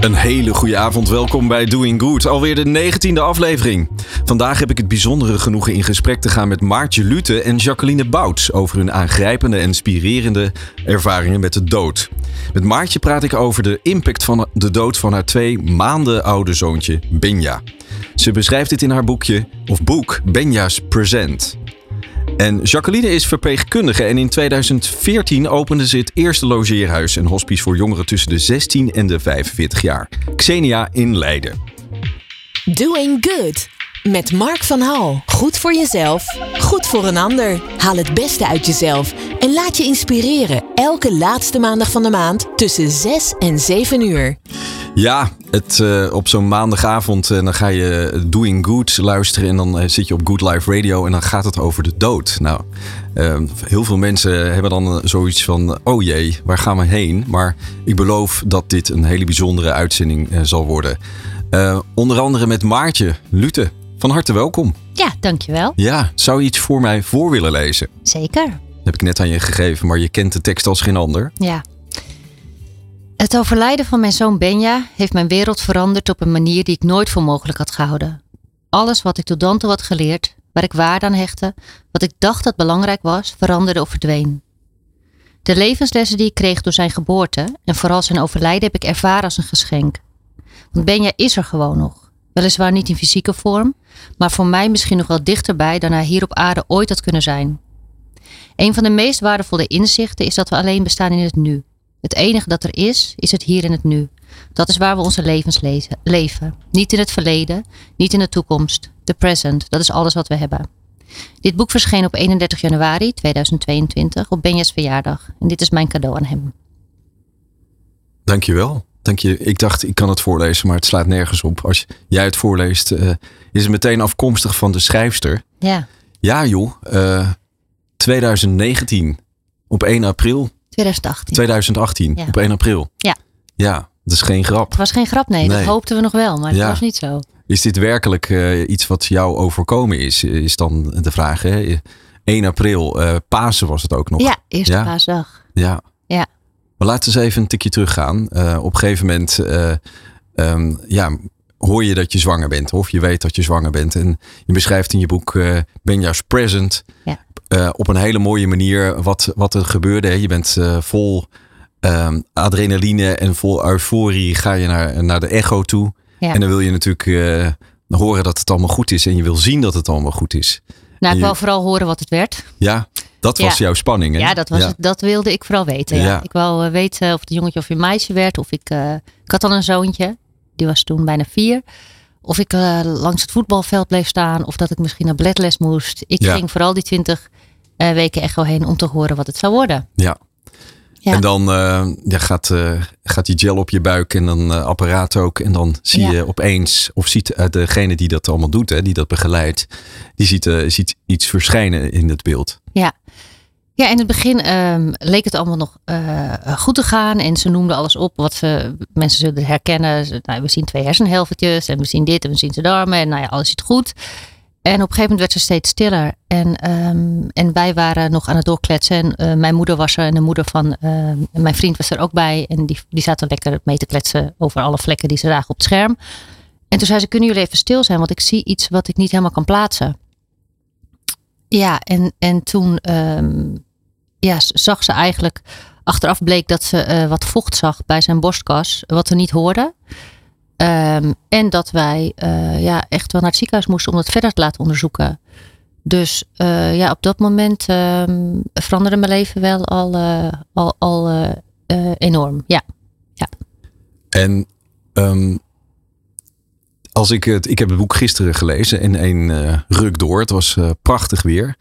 Een hele goede avond. Welkom bij Doing Good. Alweer de negentiende aflevering. Vandaag heb ik het bijzondere genoegen in gesprek te gaan met Maartje Lute en Jacqueline Bouts over hun aangrijpende en inspirerende ervaringen met de dood. Met Maartje praat ik over de impact van de dood van haar twee maanden oude zoontje Benja. Ze beschrijft dit in haar boekje of boek Benja's Present. En Jacqueline is verpleegkundige en in 2014 opende ze het eerste logeerhuis en hospice voor jongeren tussen de 16 en de 45 jaar. Xenia in Leiden. Doing Good. Met Mark van Hal. Goed voor jezelf, goed voor een ander. Haal het beste uit jezelf en laat je inspireren. Elke laatste maandag van de maand tussen 6 en 7 uur. Ja, het, uh, op zo'n maandagavond uh, dan ga je Doing Good luisteren en dan uh, zit je op Good Life Radio en dan gaat het over de dood. Nou, heel veel mensen hebben dan zoiets van, oh jee, waar gaan we heen? Maar ik beloof dat dit een hele bijzondere uitzending zal worden. onder andere met Maartje Lute. Van harte welkom. Ja, dankjewel. Ja, zou je iets voor mij voor willen lezen? Zeker. Dat heb ik net aan je gegeven, maar je kent de tekst als geen ander. Ja. Het overlijden van mijn zoon Benja heeft mijn wereld veranderd op een manier die ik nooit voor mogelijk had gehouden. Alles wat ik tot dan toe had geleerd, waar ik waarde aan hechtte, wat ik dacht dat belangrijk was, veranderde of verdween. De levenslessen die ik kreeg door zijn geboorte en vooral zijn overlijden heb ik ervaren als een geschenk. Want Benja is er gewoon nog. Weliswaar niet in fysieke vorm, maar voor mij misschien nog wel dichterbij dan hij hier op aarde ooit had kunnen zijn. Een van de meest waardevolle inzichten is dat we alleen bestaan in het nu. Het enige dat er is, is het hier en het nu. Dat is waar we onze levens leven. Niet in het verleden, niet in de toekomst. De present, dat is alles wat we hebben. Dit boek verscheen op 31 januari 2022 op Benja's verjaardag. En dit is mijn cadeau aan hem. Dankjewel. Dank je. Ik dacht, ik kan het voorlezen, maar het slaat nergens op. Als jij het voorleest, uh, is het meteen afkomstig van de schrijfster. Ja. Ja, joh. Uh, 2019, op 1 april 2018. 2018, op 1 april. Ja. Ja, dat is geen grap. Het was geen grap, nee. Dat hoopten we nog wel, maar het was niet zo. Is dit werkelijk uh, iets wat jou overkomen is? Is dan de vraag. Hè? 1 april, Pasen was het ook nog. Ja, eerste ja? paasdag. Ja. ja. Maar laten we eens even een tikje teruggaan. Uh, op een gegeven moment um, ja, hoor je dat je zwanger bent. Of je weet dat je zwanger bent. En je beschrijft in je boek Benja's Present. Ja. Op een hele mooie manier wat, wat er gebeurde. Je bent vol um, adrenaline en vol euforie ga je naar, naar de echo toe. Ja. En dan wil je natuurlijk horen dat het allemaal goed is. En je wil zien dat het allemaal goed is. Nou, ik wil vooral horen wat het werd. Ja, dat was ja. jouw spanning. Hè? Ja, dat, was ja. Het, dat wilde ik vooral weten. Ja. Ik wou weten of het jongetje of een meisje werd. Of ik, ik had al een zoontje. Die was toen bijna vier. Of ik langs het voetbalveld bleef staan. Of dat ik misschien naar balletles moest. Ik ging vooral die twintig uh, weken echo heen om te horen wat het zou worden. Ja. Ja. En dan ja, gaat, gaat die gel op je buik en dan apparaat ook. En dan zie je opeens, of ziet degene die dat allemaal doet, hè, die dat begeleidt, die ziet, ziet iets verschijnen in het beeld. Ja. Ja, in het begin um, leek het allemaal nog uh, goed te gaan. En ze noemden alles op wat ze, mensen zullen herkennen. Nou, we zien twee hersenhelftjes en we zien dit en we zien ze darmen. En nou ja, alles ziet goed. En op een gegeven moment werd ze steeds stiller. En, um, en wij waren nog aan het doorkletsen. En uh, mijn moeder was er en de moeder van uh, mijn vriend was er ook bij. En die, die zaten lekker mee te kletsen over alle vlekken die ze zagen op het scherm. En toen zei ze, kunnen jullie even stil zijn? Want ik zie iets wat ik niet helemaal kan plaatsen. Ja, en, en toen ja, zag ze eigenlijk... Achteraf bleek dat ze uh, wat vocht zag bij zijn borstkas. Wat we niet hoorden. Um, en dat wij uh, ja, echt wel naar het ziekenhuis moesten om het verder te laten onderzoeken. Dus uh, ja, op dat moment um, veranderde mijn leven wel al, al, al enorm. Ja. ja. En um, als ik het, ik heb het boek gisteren gelezen in een ruk door. Het was prachtig weer.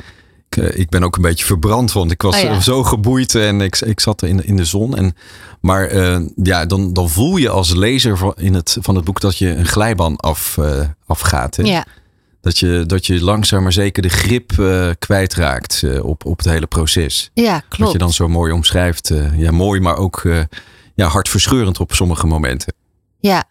Ik, ik, ben ook een beetje verbrand, want ik was oh ja. zo geboeid en ik, ik zat in, in de zon. En, maar uh, ja, dan, dan voel je als lezer van, in het, van het boek dat je een glijbaan af, uh, afgaat. Hè? Ja. Dat, je, dat je langzaam maar zeker de grip uh, kwijtraakt op, op het hele proces. Ja, klopt. Wat je dan zo mooi omschrijft. ja, mooi, maar ook ja, hartverscheurend op sommige momenten. Ja.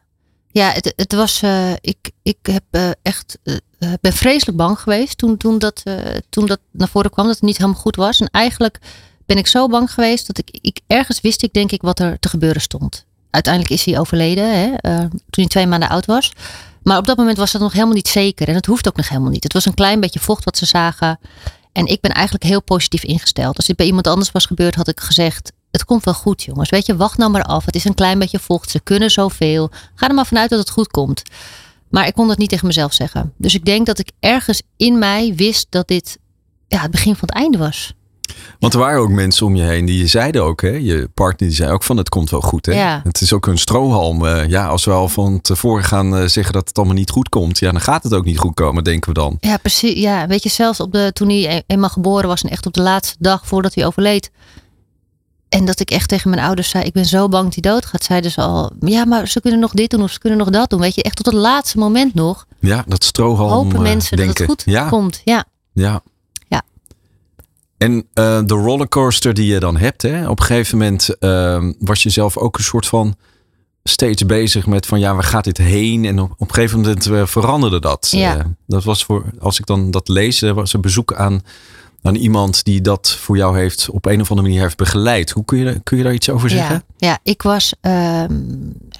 Ja, het, het was. Uh, ik, ik heb uh, echt. Uh, ben vreselijk bang geweest toen, toen, dat, toen dat naar voren kwam dat het niet helemaal goed was. En eigenlijk ben ik zo bang geweest dat ik, ik ergens wist ik denk ik wat er te gebeuren stond. Uiteindelijk is hij overleden hè, toen hij twee maanden oud was. Maar op dat moment was dat nog helemaal niet zeker. En het hoeft ook nog helemaal niet. Het was een klein beetje vocht wat ze zagen. En ik ben eigenlijk heel positief ingesteld. Als dit bij iemand anders was gebeurd, had ik gezegd: Het komt wel goed, jongens. Weet je, wacht nou maar af. Het is een klein beetje vocht. Ze kunnen zoveel. Ga er maar vanuit dat het goed komt. Maar ik kon dat niet tegen mezelf zeggen. Dus ik denk dat ik ergens in mij wist dat dit ja, het begin van het einde was. Want er waren ook mensen om je heen die je zeiden ook, hè? je partner die zei ook van het komt wel goed. Hè? Ja. Het is ook een strohalm. Uh, ja, als we al van tevoren gaan uh, zeggen dat het allemaal niet goed komt, ja, dan gaat het ook niet goed komen, denken we dan. Ja, precies. Ja, weet je, zelfs op de, toen hij eenmaal geboren was en echt op de laatste dag voordat hij overleed. En dat ik echt tegen mijn ouders zei, ik ben zo bang dat hij doodgaat. Zeiden ze al, ja, maar ze kunnen nog dit doen of ze kunnen nog dat doen. Weet je, echt tot het laatste moment nog. Ja, dat strohalm Hopen mensen denken. dat het goed ja. komt. Ja. Ja. En uh, de rollercoaster die je dan hebt, hè, op een gegeven moment uh, was je zelf ook een soort van steeds bezig met van ja, waar gaat dit heen? En op, op een gegeven moment uh, veranderde dat. Ja. dat was voor, als ik dan dat lees, was een bezoek aan, aan iemand die dat voor jou heeft op een of andere manier heeft begeleid. Hoe kun je, kun je daar iets over zeggen? Ja, ik was, ehm,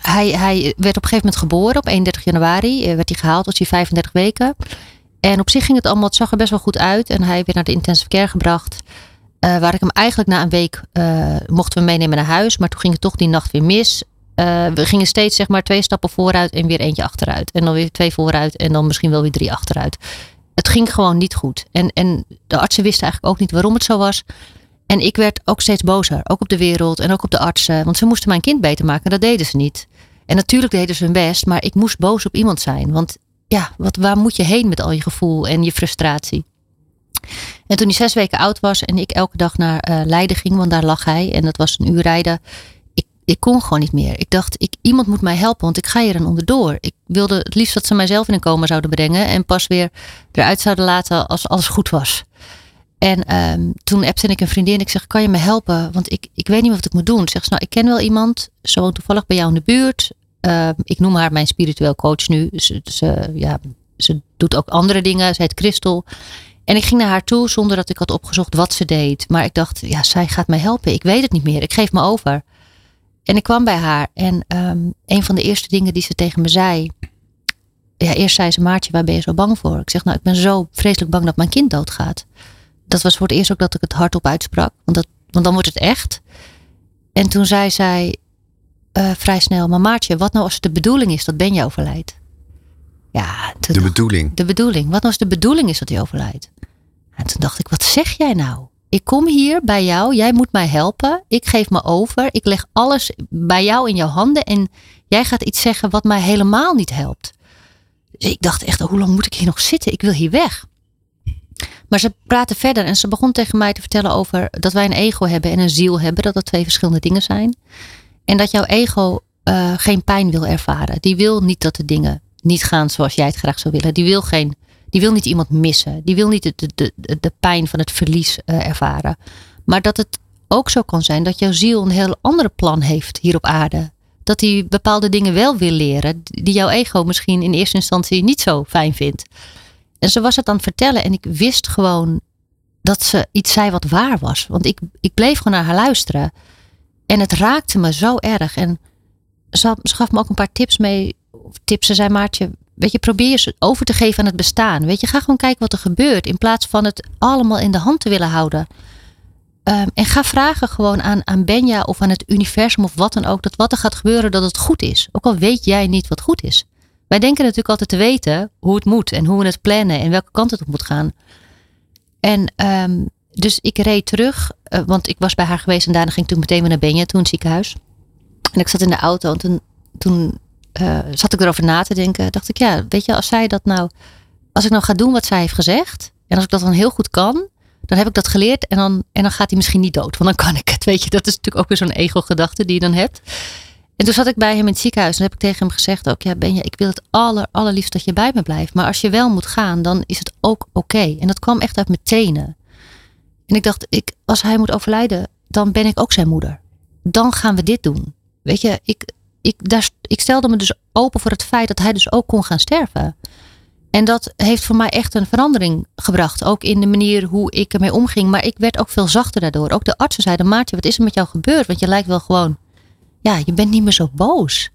hij, hij werd op een gegeven moment geboren op 31 januari, werd hij gehaald, was hij 35 weken. En op zich ging het allemaal, het zag er best wel goed uit. En hij werd naar de intensive care gebracht. Uh, waar ik hem eigenlijk na een week uh, mochten we meenemen naar huis. Maar toen ging het toch die nacht weer mis. We gingen steeds zeg maar twee stappen vooruit en weer eentje achteruit. En dan weer twee vooruit en dan misschien wel weer drie achteruit. Het ging gewoon niet goed. En, en de artsen wisten eigenlijk ook niet waarom het zo was. En ik werd ook steeds bozer. Ook op de wereld en ook op de artsen. Want ze moesten mijn kind beter maken. Dat deden ze niet. En natuurlijk deden ze hun best. Maar ik moest boos op iemand zijn. Want ja, wat, waar moet je heen met al je gevoel en je frustratie? En toen hij zes weken oud was en ik elke dag naar uh, Leiden ging, want daar lag hij en dat was een uur rijden. Ik, kon gewoon niet meer. Ik dacht, ik, iemand moet mij helpen, want ik ga hier dan onderdoor. Ik wilde het liefst dat ze mijzelf in een coma zouden brengen en pas weer eruit zouden laten als alles goed was. En um, toen appte ik een vriendin. Ik zeg, kan je me helpen? Want ik, ik weet niet wat ik moet doen. Zeg ze, nou, ik ken wel iemand. Zo toevallig bij jou in de buurt. Uh, ik noem haar mijn spiritueel coach nu. Ze, ze, ja, ze doet ook andere dingen. Ze heet Christel. En ik ging naar haar toe zonder dat ik had opgezocht wat ze deed. Maar ik dacht, ja, zij gaat mij helpen. Ik weet het niet meer. Ik geef me over. En ik kwam bij haar. En um, een van de eerste dingen die ze tegen me zei. Ja, eerst zei ze, Maartje, waar ben je zo bang voor? Ik zeg, nou, ik ben zo vreselijk bang dat mijn kind doodgaat. Dat was voor het eerst ook dat ik het hardop uitsprak. Want, dat, want dan wordt het echt. En toen zei zij, uh, vrij snel. Maar Maartje, wat nou als het de bedoeling is dat Benja overlijdt? Ja, de bedoeling. De bedoeling. Wat nou als de bedoeling is dat hij overlijdt? En toen dacht ik, wat zeg jij nou? Ik kom hier bij jou, jij moet mij helpen. Ik geef me over. Ik leg alles bij jou in jouw handen. En jij gaat iets zeggen wat mij helemaal niet helpt. Dus ik dacht echt, hoe lang moet ik hier nog zitten? Ik wil hier weg. Maar ze praten verder en ze begon tegen mij te vertellen over dat wij een ego hebben en een ziel hebben. Dat dat twee verschillende dingen zijn. En dat jouw ego uh, geen pijn wil ervaren. Die wil niet dat de dingen niet gaan zoals jij het graag zou willen. Die wil, geen, die wil niet iemand missen. Die wil niet de, de, de, de pijn van het verlies uh, ervaren. Maar dat het ook zo kan zijn dat jouw ziel een heel ander plan heeft hier op aarde. Dat hij bepaalde dingen wel wil leren, die jouw ego misschien in eerste instantie niet zo fijn vindt. En ze was het aan het vertellen en ik wist gewoon dat ze iets zei wat waar was. Want ik, ik bleef gewoon naar haar luisteren. En het raakte me zo erg. En ze, ze gaf me ook een paar tips mee. Tips, ze zei Maartje, weet je, probeer je over te geven aan het bestaan. Weet je, ga gewoon kijken wat er gebeurt. In plaats van het allemaal in de hand te willen houden. Um, en ga vragen gewoon aan, aan Benja of aan het universum of wat dan ook. Dat wat er gaat gebeuren, dat het goed is. Ook al weet jij niet wat goed is. Wij denken natuurlijk altijd te weten hoe het moet. En hoe we het plannen en welke kant het op moet gaan. En um, dus ik reed terug, uh, want ik was bij haar geweest en daarna ging ik toen meteen weer naar Benja, toen het ziekenhuis. En ik zat in de auto en toen, toen uh, zat ik erover na te denken. Dacht ik, ja, weet je, als zij dat nou, als ik nou ga doen wat zij heeft gezegd, en als ik dat dan heel goed kan, dan heb ik dat geleerd en dan, en dan gaat hij misschien niet dood, want dan kan ik het. Weet je, dat is natuurlijk ook weer zo'n ego-gedachte die je dan hebt. En toen zat ik bij hem in het ziekenhuis en heb ik tegen hem gezegd ook, ja Benja, ik wil het aller, allerliefst dat je bij me blijft. Maar als je wel moet gaan, dan is het ook oké. En dat kwam echt uit mijn tenen. En ik dacht, ik, als hij moet overlijden, dan ben ik ook zijn moeder. Dan gaan we dit doen. Weet je, ik, ik, daar, ik stelde me dus open voor het feit dat hij dus ook kon gaan sterven. En dat heeft voor mij echt een verandering gebracht. Ook in de manier hoe ik ermee omging. Maar ik werd ook veel zachter daardoor. Ook de artsen zeiden, Maartje, wat is er met jou gebeurd? Want je lijkt wel gewoon, ja, je bent niet meer zo boos.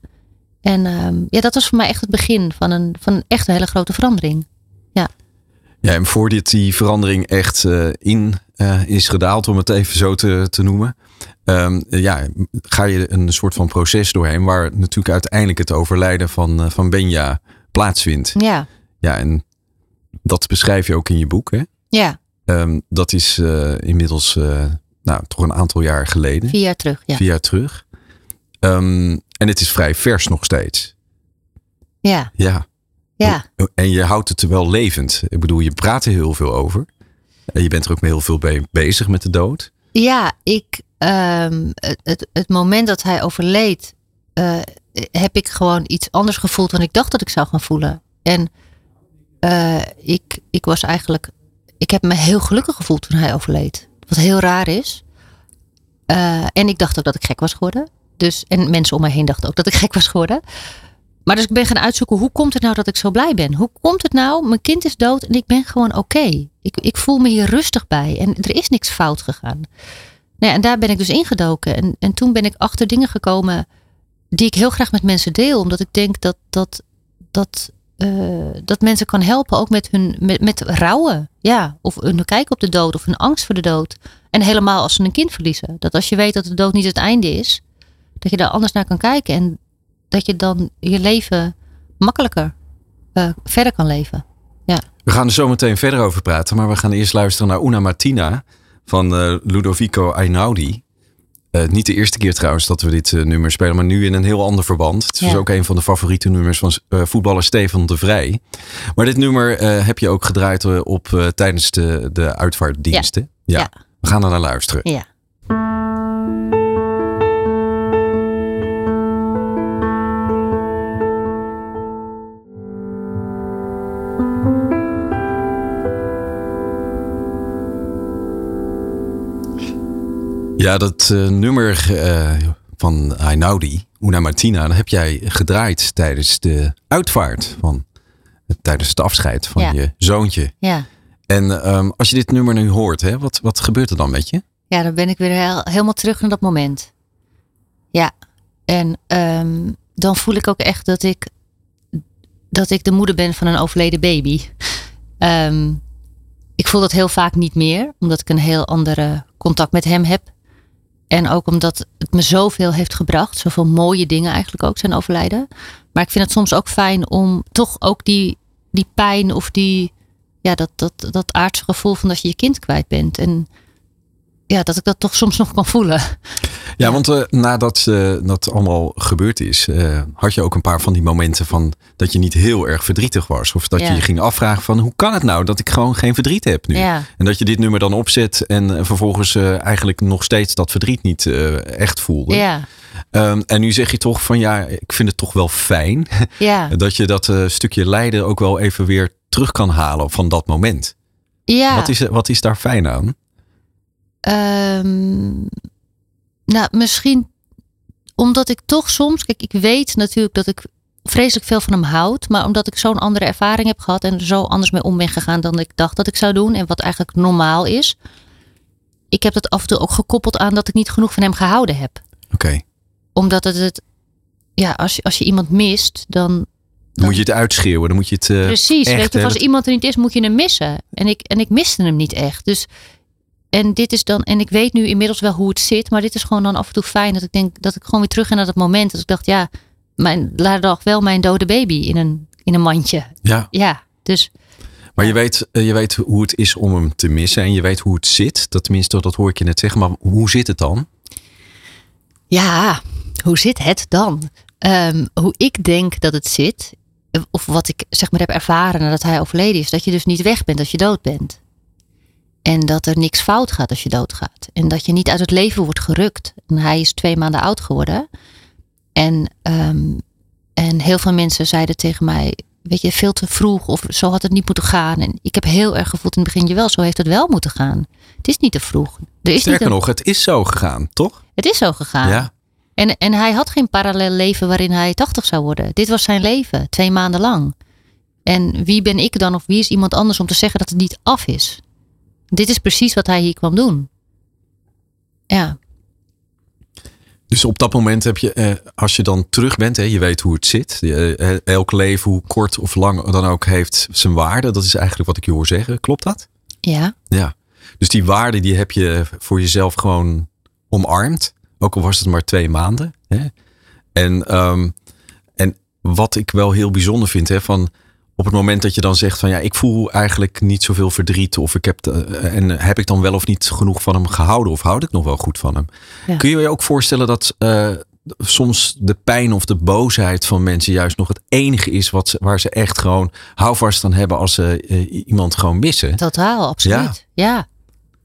En ehm, ja, dat was voor mij echt het begin van een, van een echt een hele grote verandering. Ja. Ja, en voordat die verandering echt uh, in uh, is gedaald, om het even zo te, te noemen. Um, ja, ga je een soort van proces doorheen waar natuurlijk uiteindelijk het overlijden van, uh, van Benja plaatsvindt. Ja. Ja, en dat beschrijf je ook in je boek, hè? Ja. Um, dat is inmiddels nou, toch een aantal jaar geleden. Vier jaar terug, ja. Vier jaar terug. Um, en het is vrij vers nog steeds. Ja. Ja. Ja. En je houdt het wel levend. Ik bedoel, je praat er heel veel over. En je bent er ook heel veel bij bezig met de dood. Ja, ik, um, het, het, moment dat hij overleed, uh, heb ik gewoon iets anders gevoeld dan ik dacht dat ik zou gaan voelen. En uh, ik, ik was eigenlijk, ik heb me heel gelukkig gevoeld toen hij overleed. Wat heel raar is. Uh, en ik dacht ook dat ik gek was geworden. Dus, en mensen om mij heen dachten ook dat ik gek was geworden. Maar dus ik ben gaan uitzoeken, hoe komt het nou dat ik zo blij ben? Hoe komt het nou, mijn kind is dood en ik ben gewoon oké. Ik, ik voel me hier rustig bij en er is niks fout gegaan. Nou en daar ben ik dus ingedoken. En, en toen ben ik achter dingen gekomen die ik heel graag met mensen deel. Omdat ik denk dat, dat, dat, uh, dat mensen kan helpen, ook met hun met, met rouwen. Ja, of hun kijk op de dood of hun angst voor de dood. En helemaal als ze een kind verliezen. Dat als je weet dat de dood niet het einde is, dat je daar anders naar kan kijken. En dat je dan je leven makkelijker uh, verder kan leven. Ja. We gaan er zo meteen verder over praten. Maar we gaan eerst luisteren naar Una Martina van uh, Ludovico Einaudi. Uh, niet de eerste keer trouwens dat we dit uh, nummer spelen, maar nu in een heel ander verband. Het is ja. ook een van de favoriete nummers van uh, voetballer Stefan de Vrij. Maar dit nummer heb je ook gedraaid op tijdens de, de uitvaartdiensten. Ja. ja. We gaan er naar luisteren. Ja. Ja, dat uh, nummer uh, van Einaudi, Una Martina, dat heb jij gedraaid tijdens de uitvaart van tijdens het afscheid van ja. je zoontje. Ja. En um, als je dit nummer nu hoort, hè, wat, wat gebeurt er dan met je? Ja, dan ben ik weer heel, helemaal terug naar dat moment. Ja, en um, dan voel ik ook echt dat ik, dat ik de moeder ben van een overleden baby. Um, ik voel dat heel vaak niet meer, omdat ik een heel andere contact met hem heb. En ook omdat het me zoveel heeft gebracht. Zoveel mooie dingen eigenlijk ook zijn overlijden. Maar ik vind het soms ook fijn om toch ook die, die pijn of die, ja, dat, dat, dat aardse gevoel van dat je je kind kwijt bent. En ja, dat ik dat toch soms nog kan voelen. Ja, want uh, nadat uh, dat allemaal gebeurd is, uh, had je ook een paar van die momenten van dat je niet heel erg verdrietig was. Of dat Ja. je je ging afvragen van hoe kan het nou dat ik gewoon geen verdriet heb nu? Ja. En dat je dit nummer dan opzet en vervolgens eigenlijk nog steeds dat verdriet niet echt voelde. Ja, Um, en nu zeg je toch van ja, ik vind het toch wel fijn ja. dat je dat stukje lijden ook wel even weer terug kan halen van dat moment. ja. Wat, is, wat is daar fijn aan? Ehm, nou, misschien omdat ik toch soms, kijk, ik weet natuurlijk dat ik vreselijk veel van hem houd, maar omdat ik zo'n andere ervaring heb gehad en er zo anders mee om ben gegaan dan ik dacht dat ik zou doen en wat eigenlijk normaal is. Ik heb dat af en toe ook gekoppeld aan dat ik niet genoeg van hem gehouden heb. Oké, okay. Omdat het, het ja, als je, als je iemand mist, dan. dan moet je het uitschreeuwen, dan moet je het. Uh, Precies, echt, weet je, als iemand er niet is, moet je hem missen. En ik, en ik miste hem niet echt. Dus, en dit is dan, en ik weet nu inmiddels wel hoe het zit, maar dit is gewoon dan af en toe fijn dat ik denk dat ik gewoon weer terug ga naar dat moment. Dat ik dacht, ja, mijn, laat toch wel mijn dode baby in een, in een mandje. Ja, Ja, dus maar je weet, eh, je weet hoe het is om hem te missen en je weet hoe het zit. Dat tenminste, dat hoor ik je net zeggen. Maar hoe zit het dan? ja, hoe zit het dan? Ehm, hoe ik denk dat het zit, of wat ik zeg maar heb ervaren nadat hij overleden is, dat je dus niet weg bent als je dood bent. En dat er niks fout gaat als je doodgaat. En dat je niet uit het leven wordt gerukt. En hij is twee maanden oud geworden. En, ehm, en heel veel mensen zeiden tegen mij, weet je, veel te vroeg of zo had het niet moeten gaan. En ik heb heel erg gevoeld in het begin, wel, zo heeft het wel moeten gaan. Het is niet te vroeg. Er is Sterker een- nog, het is zo gegaan, toch? Het is zo gegaan. Ja. En, en hij had geen parallel leven waarin hij 80 zou worden. Dit was zijn leven, twee maanden lang. En wie ben ik dan of wie is iemand anders om te zeggen dat het niet af is? Dit is precies wat hij hier kwam doen. Ja. Dus op dat moment heb je, eh, als je dan terug bent, hè, je weet hoe het zit. Je, eh, elk leven, hoe kort of lang dan ook, heeft zijn waarde. Dat is eigenlijk wat ik je hoor zeggen. Klopt dat? Ja. Ja. Dus die waarde die heb je voor jezelf gewoon omarmd. Ook al was het maar twee maanden. Hè? En, ehm, en wat ik wel heel bijzonder vind, hè, van op het moment dat je dan zegt van ja, ik voel eigenlijk niet zoveel verdriet. Of ik heb eh, en heb ik dan wel of niet genoeg van hem gehouden? Of houd ik nog wel goed van hem? Ja. Kun je je ook voorstellen dat eh, soms de pijn of de boosheid van mensen juist nog het enige is wat ze, waar ze echt gewoon houvast aan hebben als ze eh, iemand gewoon missen? Totaal, absoluut. Ja. ja.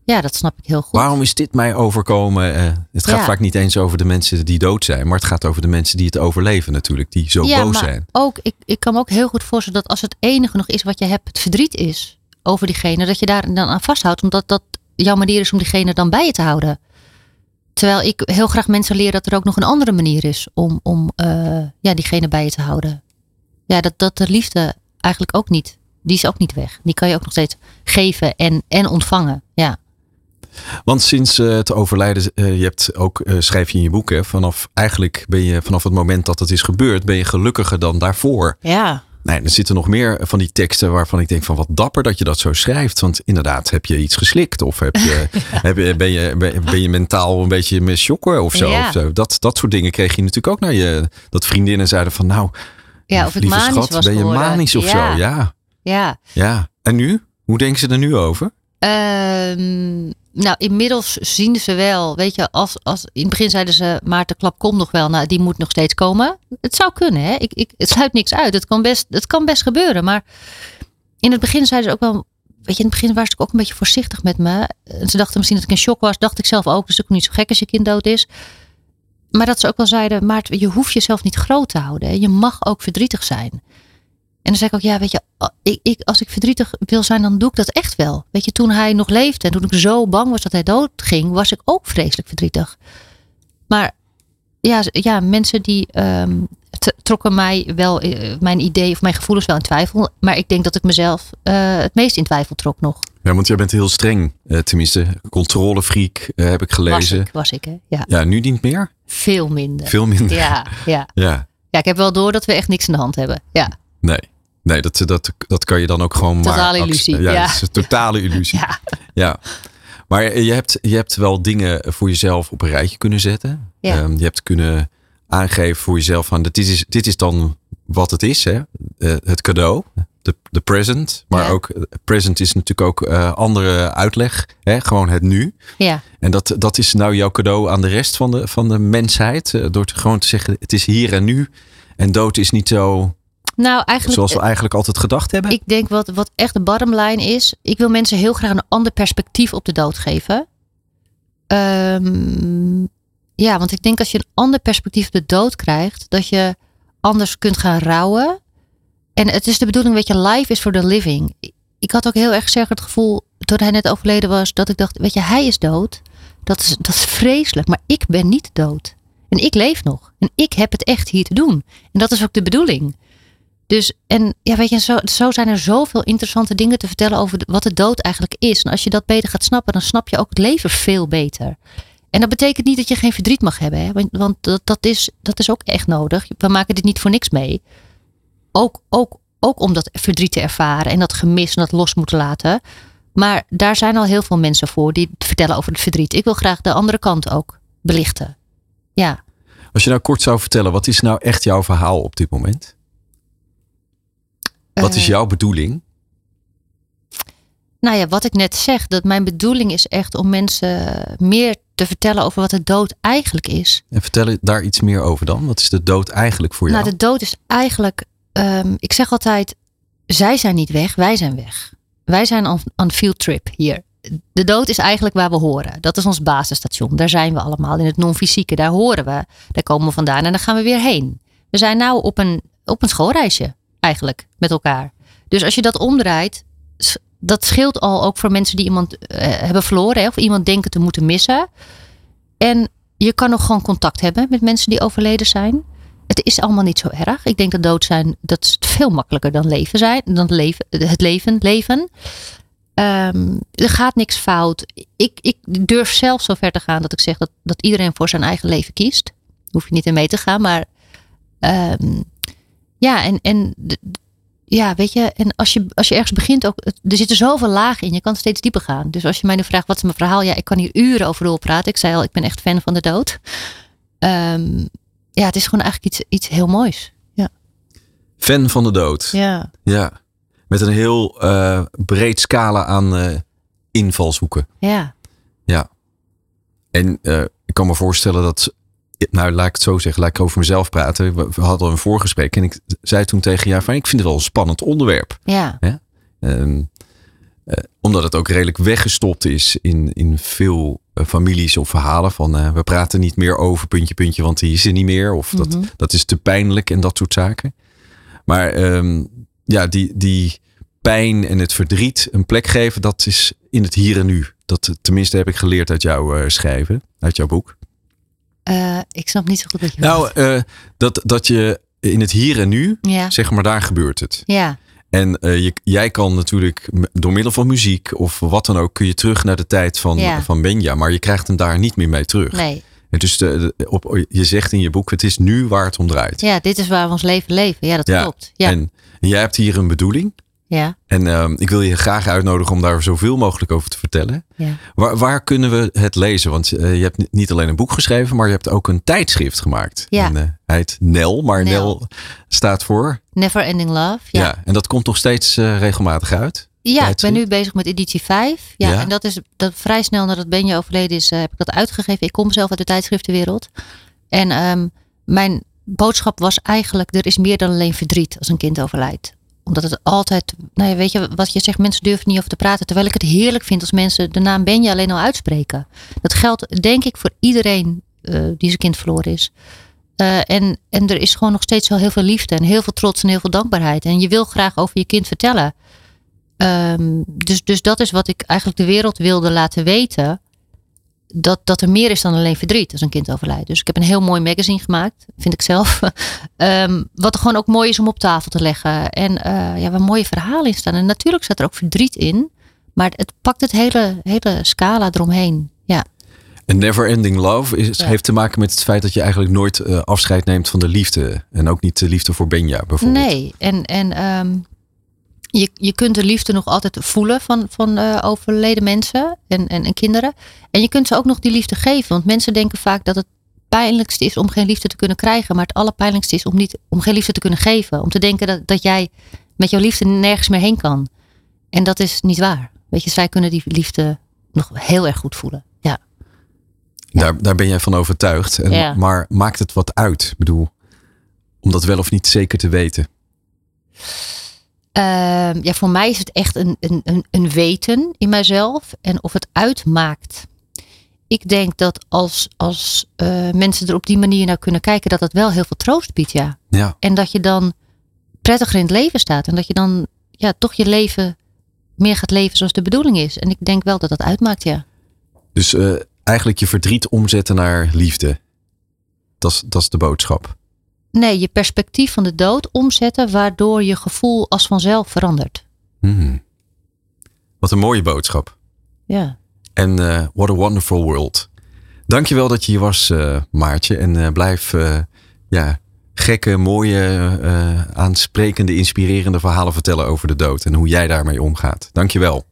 Dat snap ik heel goed. Waarom is dit mij overkomen? Eh, het gaat Ja. vaak niet eens over de mensen die dood zijn, maar het gaat over de mensen die het overleven natuurlijk, die zo ja, boos maar zijn. ook, ik, ik kan me ook heel goed voorstellen dat als het enige nog is wat je hebt, het verdriet is over diegene, dat je daar dan aan vasthoudt, omdat dat jouw manier is om diegene dan bij je te houden. Terwijl ik heel graag mensen leer dat er ook nog een andere manier is om, om eh, ja, diegene bij je te houden. Ja, dat, dat de liefde eigenlijk ook niet, die is ook niet weg. Die kan je ook nog steeds geven en, en ontvangen. Ja. Want sinds eh, het overlijden, eh, je hebt ook, eh, schrijf je in je boek, hè, vanaf eigenlijk ben je vanaf het moment dat het is gebeurd, ben je gelukkiger dan daarvoor. Ja. Nee, er zitten nog meer van die teksten waarvan ik denk van wat dapper dat je dat zo schrijft. Want inderdaad, heb je iets geslikt of heb je, heb je, ben, je, ben, je mentaal een beetje met shocken of zo, Ja. of zo. Dat, dat soort dingen kreeg je natuurlijk ook naar je. Dat vriendinnen zeiden van nou, Ja, of ik lieve schat, was ben je geworden. manisch of Ja. zo? Ja, Ja. ja. En nu? Hoe denken ze er nu over? Ehm, nou, inmiddels zien ze wel, weet je, als, als in het begin zeiden ze, Maarten Klap komt nog wel, nou, die moet nog steeds komen. Het zou kunnen, hè? Ik, ik, het sluit niks uit. Het kan, best, het kan best gebeuren. Maar in het begin zeiden ze ook wel, weet je, in het begin waren ze ook een beetje voorzichtig met me. Ze dachten misschien dat ik in shock was, dacht ik zelf ook. Dus het ook niet zo gek als je kind dood is. Maar dat ze ook wel zeiden, Maarten, je hoeft jezelf niet groot te houden. hè. Je mag ook verdrietig zijn. En dan zei ik ook, ja, weet je, ik, ik, als ik verdrietig wil zijn, dan doe ik dat echt wel. Weet je, toen hij nog leefde en toen ik zo bang was dat hij dood ging, was ik ook vreselijk verdrietig. Maar ja, ja mensen die ehm, trokken mij wel, eh, mijn idee of mijn gevoelens wel in twijfel. Maar ik denk dat ik mezelf eh, het meest in twijfel trok nog. Ja, want jij bent heel streng, eh, tenminste, controlefreak eh, heb ik Was gelezen. ik, was ik, hè? Ja, Ja, nu niet meer? veel minder. Veel minder. Ja, ja. ja. ja, ik heb wel door dat we echt niks in de hand hebben. Ja, Nee. Nee, dat, dat, dat kan je dan ook gewoon maar... Totale illusie, Ja, ja. dat is een totale illusie. ja. Ja. Maar je hebt, je hebt wel dingen voor jezelf op een rijtje kunnen zetten. Ja. Ehm, je hebt kunnen aangeven voor jezelf van dit is, dit is dan wat het is. Hè? Eh, het cadeau, de, de present. Maar Ja. ook eh, present is natuurlijk ook eh, andere uitleg. Hè? Gewoon het nu. ja. En dat, dat is nou jouw cadeau aan de rest van de, van de mensheid. door te, gewoon te zeggen het is hier en nu. En dood is niet zo Nou, eigenlijk. zoals we eigenlijk altijd gedacht hebben. Ik denk wat, wat echt de bottom line is. Ik wil mensen heel graag een ander perspectief op de dood geven. Ehm, ja, want ik denk als je een ander perspectief op de dood krijgt, dat je anders kunt gaan rouwen. En het is de bedoeling, weet je, life is for the living. Ik had ook heel erg sterk het gevoel, toen hij net overleden was, dat ik dacht, weet je, hij is dood. Dat is, dat is vreselijk, maar ik ben niet dood. En ik leef nog. En ik heb het echt hier te doen. En dat is ook de bedoeling. Dus, en ja, weet je, zo, zo zijn er zoveel interessante dingen te vertellen over wat de dood eigenlijk is. En als je dat beter gaat snappen, dan snap je ook het leven veel beter. En dat betekent niet dat je geen verdriet mag hebben, hè? want, want dat, dat, is, dat is ook echt nodig. We maken dit niet voor niks mee. Ook, ook, ook om dat verdriet te ervaren en dat gemis en dat los moeten laten. Maar daar zijn al heel veel mensen voor die vertellen over het verdriet. Ik wil graag de andere kant ook belichten. Ja. Als je nou kort zou vertellen, wat is nou echt jouw verhaal op dit moment? Wat is Eh, jouw bedoeling? Nou ja, wat ik net zeg, dat mijn bedoeling is echt om mensen meer te vertellen over wat de dood eigenlijk is. En vertel daar iets meer over dan. Wat is de dood eigenlijk voor jou? Nou, de dood is eigenlijk, ehm, ik zeg altijd, zij zijn niet weg, wij zijn weg. Wij zijn on, on field trip hier. De dood is eigenlijk waar we horen. Dat is ons basisstation. Daar zijn we allemaal in het non-fysieke. Daar horen we. Daar komen we vandaan en dan gaan we weer heen. We zijn nou op een, op een schoolreisje eigenlijk met elkaar. Dus als je dat omdraait, dat scheelt al ook voor mensen die iemand eh, hebben verloren of iemand denken te moeten missen. En je kan nog gewoon contact hebben met mensen die overleden zijn. Het is allemaal niet zo erg. Ik denk dat dood zijn, dat is veel makkelijker dan leven zijn. Dan leven, het leven, leven. Ehm, er gaat niks fout. Ik, ik durf zelf zo ver te gaan dat ik zeg dat, dat iedereen voor zijn eigen leven kiest. Hoef je niet in mee te gaan, maar ehm, ja, en, en ja, weet je, en als je, als je ergens begint ook, er zitten zoveel lagen in, je kan steeds dieper gaan. Dus als je mij nu vraagt, wat is mijn verhaal? Ja, ik kan hier uren over doorpraten. Ik zei al, ik ben echt fan van de dood. Ehm, ja, het is gewoon eigenlijk iets, iets heel moois. Ja. Fan van de dood. Ja. Ja. Met een heel uh, breed scala aan uh, invalshoeken. Ja. Ja. En uh, ik kan me voorstellen dat nou, laat ik het zo zeggen, laat ik over mezelf praten. We hadden een voorgesprek en ik zei toen tegen jou van, ik vind het wel een spannend onderwerp. Ja. ja? Um, uh, omdat het ook redelijk weggestopt is in, in veel uh, families of verhalen van, uh, we praten niet meer over puntje, puntje, want die is er niet meer. Of dat, Mhm. dat is te pijnlijk en dat soort zaken. Maar um, ja, die, die pijn en het verdriet een plek geven, dat is in het hier en nu. Dat tenminste heb ik geleerd uit jouw schrijven, uit jouw boek. Uh, ik snap niet zo goed wat je Nou, uh, dat, dat je in het hier en nu, ja. zeg maar, daar gebeurt het. Ja. En uh, je, jij kan natuurlijk door middel van muziek of wat dan ook, kun je terug naar de tijd van, ja. van Benja. Maar je krijgt hem daar niet meer mee terug. Nee. En dus de, de, op, je zegt in je boek, het is nu waar het om draait. Ja, dit is waar we ons leven leven. Ja, dat klopt. Ja. En, en jij hebt hier een bedoeling. Ja. En uh, ik wil je graag uitnodigen om daar zoveel mogelijk over te vertellen. Ja. Waar, waar kunnen we het lezen? Want uh, je hebt niet alleen een boek geschreven, maar je hebt ook een tijdschrift gemaakt. Ja. En, uh, hij heet Nel, maar Nel, Nel staat voor? Never Ending Love. Ja. ja en dat komt nog steeds eh, regelmatig uit? Ja, ik ben nu bezig met editie 5. Ja, ja. en dat is dat vrij snel nadat Benja overleden is, heb ik dat uitgegeven. Ik kom zelf uit de tijdschriftenwereld. En um, mijn boodschap was eigenlijk, er is meer dan alleen verdriet als een kind overlijdt omdat het altijd, nou ja, weet je wat je zegt, mensen durven niet over te praten. Terwijl ik het heerlijk vind als mensen de naam Benja alleen al uitspreken. Dat geldt denk ik voor iedereen uh, die zijn kind verloren is. Uh, en, en er is gewoon nog steeds wel heel veel liefde en heel veel trots en heel veel dankbaarheid. En je wil graag over je kind vertellen. Um, dus, dus dat is wat ik eigenlijk de wereld wilde laten weten. Dat, dat er meer is dan alleen verdriet als een kind overlijdt. Dus ik heb een heel mooi magazine gemaakt, vind ik zelf. um, wat er gewoon ook mooi is om op tafel te leggen. En uh, ja, waar mooie verhalen in staan. En natuurlijk staat er ook verdriet in. Maar het pakt het hele, hele scala eromheen. Ja. En Never Ending Love is, ja. heeft te maken met het feit dat je eigenlijk nooit uh, afscheid neemt van de liefde. En ook niet de liefde voor Benja bijvoorbeeld. Nee, en, en um, je, je kunt de liefde nog altijd voelen van, van uh, overleden mensen en, en, en kinderen. En je kunt ze ook nog die liefde geven. Want mensen denken vaak dat het pijnlijkste is om geen liefde te kunnen krijgen. Maar het allerpijnlijkste is om, niet, om geen liefde te kunnen geven. Om te denken dat, dat jij met jouw liefde nergens meer heen kan. En dat is niet waar. Weet je, zij kunnen die liefde nog heel erg goed voelen. Ja. Daar, daar ben jij van overtuigd. En, ja. Maar maakt het wat uit? Ik bedoel, om dat wel of niet zeker te weten? Uh, ja, voor mij is het echt een, een, een weten in mijzelf. En of het uitmaakt. Ik denk dat als, als uh, mensen er op die manier naar kunnen kijken, dat het wel heel veel troost biedt, ja. ja. En dat je dan prettiger in het leven staat. En dat je dan ja, toch je leven meer gaat leven zoals de bedoeling is. En ik denk wel dat dat uitmaakt, ja. Dus uh, eigenlijk je verdriet omzetten naar liefde. Dat is, dat is de boodschap. Nee, je perspectief van de dood omzetten, waardoor je gevoel als vanzelf verandert. Hmm. Wat een mooie boodschap. Ja. En uh, what a wonderful world. Dankjewel dat je hier was, uh, Maartje. En uh, blijf ja, gekke, mooie, aansprekende, inspirerende verhalen vertellen over de dood. En hoe jij daarmee omgaat. Dankjewel.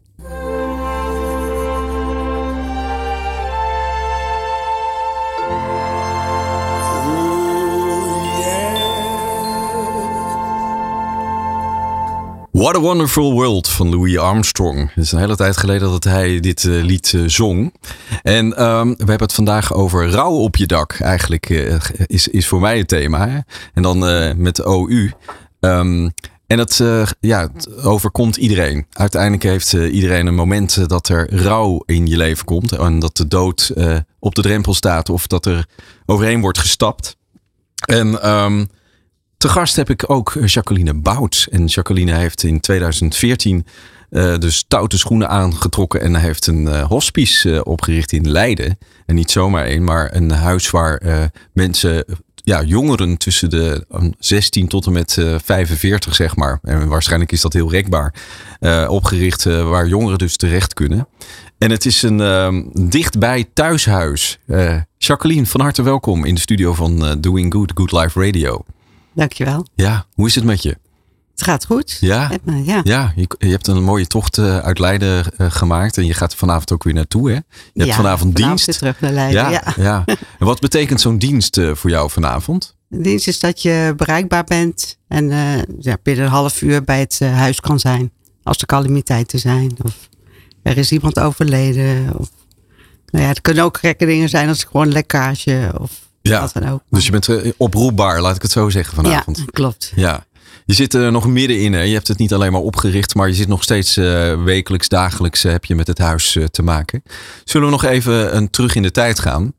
What a Wonderful World van Louis Armstrong. Het is een hele tijd geleden dat hij dit uh, lied uh, zong. En um, we hebben het vandaag over rouw op je dak. Eigenlijk uh, is, is voor mij het thema. Hè? En dan met OU. Um, en het, ja, het overkomt iedereen. Uiteindelijk heeft iedereen een moment dat er rouw in je leven komt. En dat de dood op de drempel staat of dat er overheen wordt gestapt. En... Um, Te gast heb ik ook Jacqueline Bouts. En Jacqueline heeft in 2014 dus stoute schoenen aangetrokken en heeft een hospice opgericht in Leiden. En niet zomaar één, maar een huis waar mensen ja, jongeren tussen de 16 tot en met 45, zeg maar. En waarschijnlijk is dat heel rekbaar. opgericht waar jongeren dus terecht kunnen. En het is een uh, dichtbij thuishuis. Jacqueline, van harte welkom in de studio van Doing Good, Good Life Radio. Dankjewel. Ja, hoe is het met je? Het gaat goed. Ja, ja. ja je, je, hebt een mooie tocht uh, uit Leiden gemaakt en je gaat er vanavond ook weer naartoe. Hè? Je hebt ja, vanavond dienst. Weer terug naar Leiden. Ja, ja. ja. En wat betekent zo'n dienst voor jou vanavond? De dienst is dat je bereikbaar bent en ja, binnen een half uur bij het huis kan zijn. Als er calamiteiten zijn. Of er is iemand overleden. Of, nou ja, het kunnen ook gekke dingen zijn als gewoon een lekkage of ja, wat dan ook. Dus je bent eh, oproepbaar, laat ik het zo zeggen vanavond. Ja, klopt. Ja. Je zit er nog middenin. Hè? Je hebt het niet alleen maar opgericht, maar je zit nog steeds uh, wekelijks, dagelijks uh, heb je met het huis uh, te maken. Zullen we nog even een terug in de tijd gaan?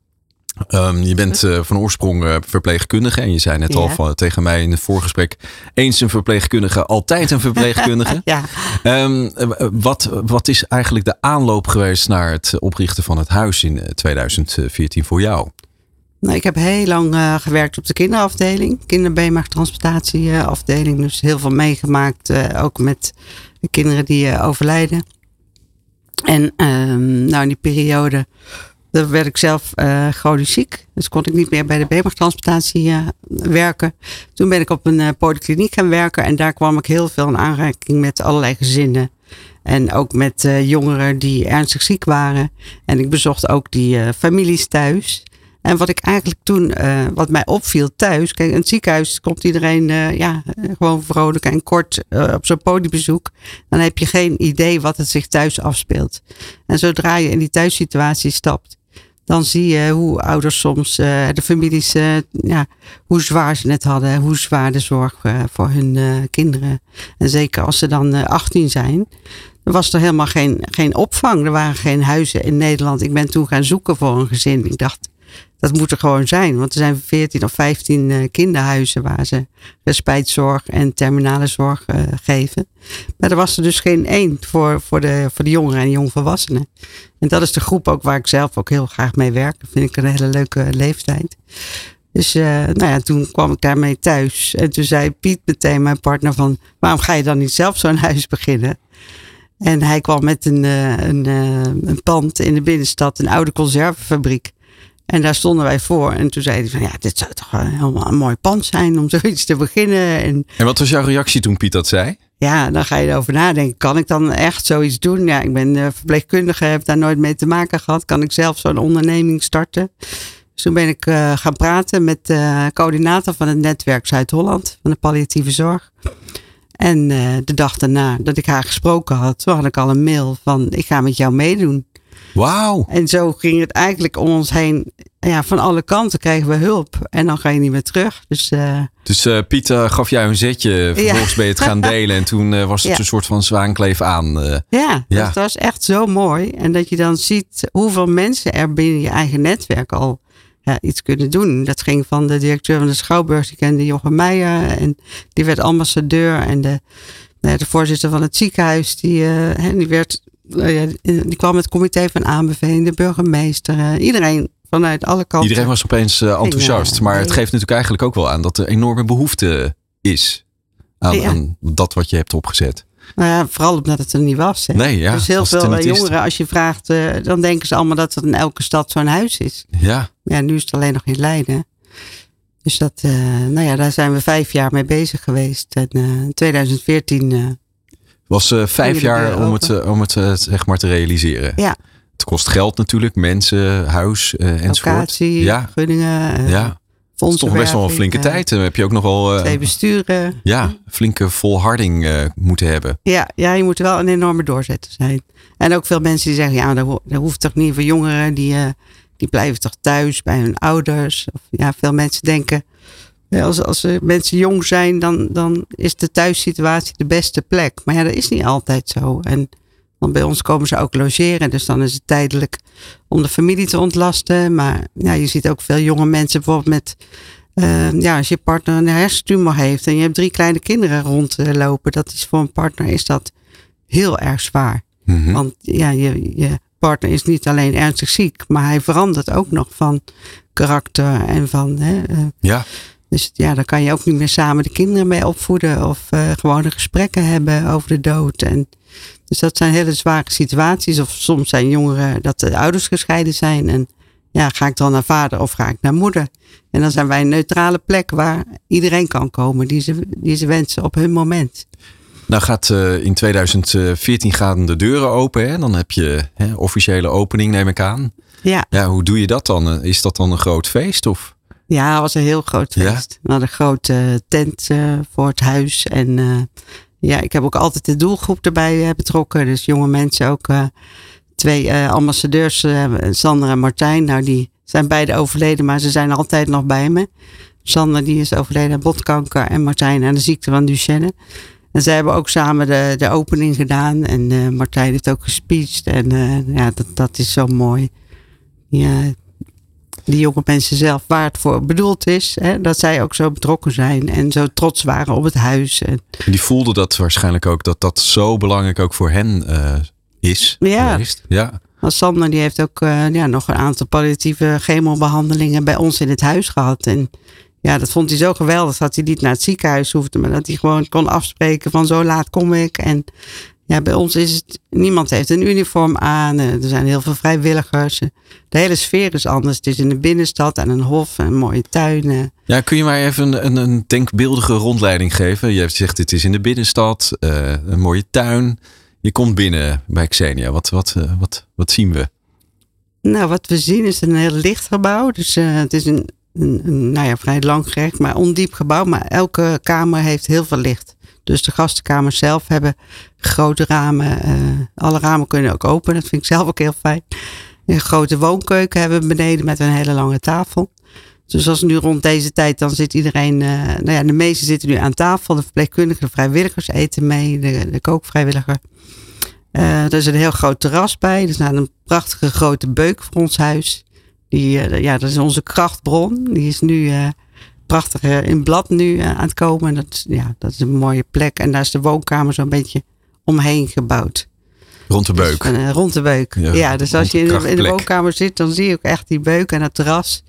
Um, je bent van oorsprong verpleegkundige. En je zei net ja. al van, tegen mij in het voorgesprek. Eens een verpleegkundige, altijd een verpleegkundige. ja. Um, wat, wat is eigenlijk de aanloop geweest naar het oprichten van het huis in 2014 voor jou? Nou, ik heb heel lang uh, gewerkt op de kinderafdeling. Kinderbeenmergtransplantatieafdeling. Dus heel veel meegemaakt. ook met de kinderen die overlijden. En um, nou, in die periode werd ik zelf uh, chronisch ziek. Dus kon ik niet meer bij de beenmergtransplantatie uh, werken. Toen ben ik op een uh, polykliniek gaan werken. En daar kwam ik heel veel in aanraking met allerlei gezinnen. En ook met jongeren die ernstig ziek waren. En ik bezocht ook die families thuis. En wat ik eigenlijk toen, wat mij opviel thuis. Kijk, in het ziekenhuis komt iedereen ja, gewoon vrolijk en kort op zo'n podiumbezoek. Dan heb je geen idee wat het zich thuis afspeelt. En zodra je in die thuissituatie stapt dan zie je hoe ouders soms, de families, ja, hoe zwaar ze het hadden, hoe zwaar de zorg voor hun kinderen. En zeker als ze dan 18 zijn, dan was er helemaal geen, geen opvang. Er waren geen huizen in Nederland. Ik ben toen gaan zoeken voor een gezin. Ik dacht, dat moet er gewoon zijn. Want er zijn 14 of 15 uh, kinderhuizen waar ze respijtzorg en terminale zorg uh, geven. Maar er was er dus geen één voor, voor, de, voor de jongeren en jongvolwassenen. En dat is de groep ook waar ik zelf ook heel graag mee werk. Dat vind ik een hele leuke leeftijd. Dus nou ja, toen kwam ik daarmee thuis. En toen zei Piet meteen, mijn partner, van waarom ga je dan niet zelf zo'n huis beginnen? En hij kwam met een, een, een pand in de binnenstad, een oude conservenfabriek. En daar stonden wij voor. En toen zei hij van ja, dit zou toch helemaal een mooi pand zijn om zoiets te beginnen. En, en wat was jouw reactie toen Piet dat zei? Ja, dan ga je erover nadenken. Kan ik dan echt zoiets doen? Ja, ik ben uh, verpleegkundige, heb daar nooit mee te maken gehad. Kan ik zelf zo'n onderneming starten? Dus toen ben ik uh, gaan praten met de coördinator van het netwerk Zuid-Holland, van de palliatieve zorg. En uh, de dag daarna dat ik haar gesproken had, toen had ik al een mail van ik ga met jou meedoen. Wauw. En zo ging het eigenlijk om ons heen. Ja, van alle kanten kregen we hulp. En dan ga je niet meer terug. Dus, uh... dus uh, Piet gaf jou een zetje. Vervolgens ben je het gaan delen. En toen uh, was het ja. een soort van zwaankleef aan. ja, ja. dat was echt zo mooi. En dat je dan ziet hoeveel mensen er binnen je eigen netwerk al ja, iets kunnen doen. Dat ging van de directeur van de Schouwburg. Die kende Jochem Meijer. En die werd ambassadeur. En de, de voorzitter van het ziekenhuis. Die, die werd nou die kwam het comité van aanbeveling, de burgemeester, eh, iedereen vanuit alle kanten. Iedereen was opeens enthousiast. maar het geeft natuurlijk eigenlijk ook wel aan dat er enorme behoefte is aan, aan dat wat je hebt opgezet. Nou ja, vooral omdat het er niet was. Hè. Nee, ja, dus heel veel jongeren, als je vraagt, uh, dan denken ze allemaal dat er in elke stad zo'n huis is. Ja. Ja, nu is het alleen nog in Leiden. Dus dat, uh, nou ja, daar zijn we vijf jaar mee bezig geweest. En in 2014 was uh, vijf jaar om het, om het uh, zeg maar te realiseren. Ja. Het kost geld natuurlijk, mensen, huis uh, enzovoort. Locatie, ja. gunningen. ja. Het is toch best wel een flinke tijd. Dan heb je ook nog wel... twee besturen. Ja, flinke volharding moeten hebben. Ja, ja, je moet wel een enorme doorzetter zijn. En ook veel mensen die zeggen, ja, dat, dat hoeft toch niet voor jongeren. Die, die blijven toch thuis bij hun ouders. Of, ja, veel mensen denken, als, als mensen jong zijn, dan, dan is de thuissituatie de beste plek. Maar ja, dat is niet altijd zo. En want bij ons komen ze ook logeren. Dus dan is het tijdelijk om de familie te ontlasten. Maar ja, je ziet ook veel jonge mensen bijvoorbeeld met... Uh, ja, als je partner een hersentumor heeft en je hebt drie kleine kinderen rondlopen. Dat is voor een partner is dat heel erg zwaar. Mhm. Want ja, je, je partner is niet alleen ernstig ziek, maar hij verandert ook nog van karakter en van. Hè, eh, Ja, dus ja, daar kan je ook niet meer samen de kinderen mee opvoeden of eh gewone gesprekken hebben over de dood. En, dus dat zijn hele zware situaties. Of soms zijn jongeren dat de ouders gescheiden zijn. En ja, ga ik dan naar vader of ga ik naar moeder? En dan zijn wij een neutrale plek waar iedereen kan komen die ze, die ze wensen op hun moment. nou gaat eh, in 2014 gaan de deuren open. Hè? Dan heb je hè, officiële opening, neem ik aan. Ja, Ja, hoe doe je dat dan? Eh, Is dat dan een groot feest? Of? Ja het was een heel groot Ja? feest. We hadden een grote tent eh, voor het huis. En eh, ja, ik heb ook altijd de doelgroep erbij eh, betrokken. Dus jonge mensen ook. eh, twee eh, ambassadeurs, eh, Sander en Martijn. Nou, die zijn beide overleden, maar ze zijn altijd nog bij me. Sander die is overleden aan botkanker en Martijn aan de ziekte van Duchenne. En zij hebben ook samen de, de opening gedaan. En eh, Martijn heeft ook gespeecht. En eh, ja, dat, dat is zo mooi. Ja, die jonge mensen zelf, waar het voor bedoeld is. Hè, dat zij ook zo betrokken zijn en zo trots waren op het huis. En, Die voelden dat waarschijnlijk ook, dat dat zo belangrijk ook voor hen eh, is Ja. geweest. Ja. Want Sander die heeft ook eh, ja, nog een aantal palliatieve chemobehandelingen bij ons in het huis gehad. En ja, dat vond hij zo geweldig dat hij niet naar het ziekenhuis hoefde. Maar dat hij gewoon kon afspreken van zo laat kom ik. En ja, bij ons is het, niemand heeft een uniform aan. Eh, Er zijn heel veel vrijwilligers. De hele sfeer is anders. Het is in de binnenstad en een hof en mooie tuinen. ja, kun je maar even een, een, een denkbeeldige rondleiding geven? Je hebt gezegd, het is in de binnenstad, eh, een mooie tuin. Je komt binnen bij Xenia. Wat, wat, eh, wat, wat zien we? Nou, wat we zien is een heel licht gebouw. Dus het is een, een, een, nou ja, vrij langgerekt, maar ondiep gebouw. Maar elke kamer heeft heel veel licht. Dus de gastenkamers zelf hebben grote ramen. eh, alle ramen kunnen ook open. Dat vind ik zelf ook heel fijn. Een grote woonkeuken hebben we beneden met een hele lange tafel. Dus als nu rond deze tijd, dan zit iedereen, eh, nou ja, de meesten zitten nu aan tafel. De verpleegkundigen, de vrijwilligers eten mee, de, de kookvrijwilliger. Eh, er is een heel groot terras bij. Er staat een prachtige grote beuk voor ons huis. Die, ja, dat is onze krachtbron. Die is nu prachtig in blad nu eh, aan het komen. Dat, ja, dat is een mooie plek. En daar is de woonkamer zo'n beetje omheen gebouwd. Rond de beuk. Dus, eh, rond de beuk. Ja, Ja, dus als je in de, in de krachtplek. woonkamer zit, dan zie je ook echt die beuk en het terras.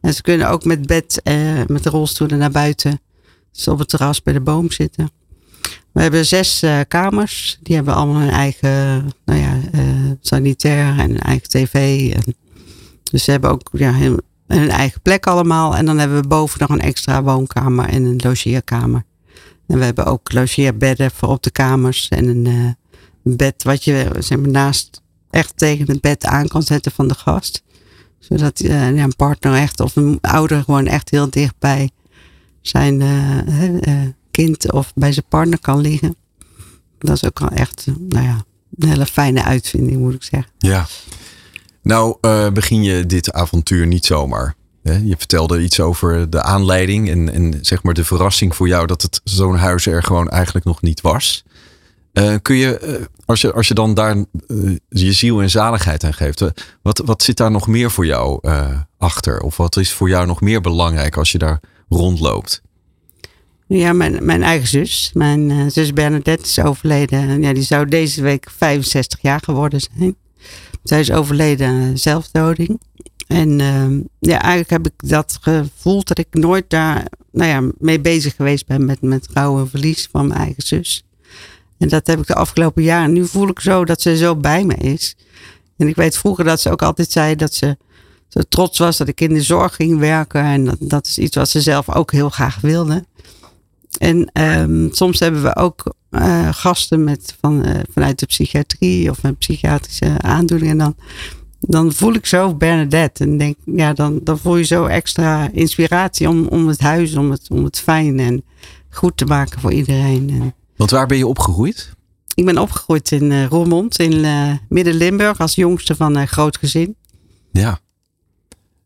En ze kunnen ook met bed, eh, met de rolstoelen naar buiten. Dus op het terras bij de boom zitten. We hebben zes kamers. Die hebben allemaal hun eigen nou ja, sanitair en een eigen tv. En, dus ze hebben ook ja, hun eigen plek allemaal. En dan hebben we boven nog een extra woonkamer en een logeerkamer. En we hebben ook logeerbedden voor op de kamers. En een, eh, een bed wat je zeg maar, naast echt tegen het bed aan kan zetten van de gast. Zodat eh, ja, een partner echt of een ouder gewoon echt heel dichtbij zijn eh, kind of bij zijn partner kan liggen. Dat is ook wel echt nou ja, een hele fijne uitvinding moet ik zeggen. Ja. Nou, eh, begin je dit avontuur niet zomaar. Je vertelde iets over de aanleiding en, en zeg maar de verrassing voor jou dat het zo'n huis er gewoon eigenlijk nog niet was. Eh, kun je, eh, als je, als je dan daar je ziel en zaligheid aan geeft, wat, wat zit daar nog meer voor jou achter? Of wat is voor jou nog meer belangrijk als je daar rondloopt? Ja, mijn, mijn eigen zus. Mijn zus Bernadette is overleden. En Ja, die zou deze week 65 jaar geworden zijn. Zij is overleden aan zelfdoding. En ehm, ja, eigenlijk heb ik dat gevoeld dat ik nooit daar nou ja, mee bezig geweest ben met, met rouw en verlies van mijn eigen zus. En dat heb ik de afgelopen jaren. Nu voel ik zo dat ze zo bij me is. En ik weet vroeger dat ze ook altijd zei dat ze zo trots was dat ik in de zorg ging werken. En dat, dat is iets wat ze zelf ook heel graag wilde. En ehm, soms hebben we ook eh, gasten met, van, eh, vanuit de psychiatrie of met psychiatrische aandoeningen. En dan, dan voel ik zo Bernadette. En denk, ja, dan, dan voel je zo extra inspiratie om, om het huis, om het, om het fijn en goed te maken voor iedereen. En Want waar ben je opgegroeid? ik ben opgegroeid in eh, Roermond, in Midden-Limburg, als jongste van een groot gezin. Ja.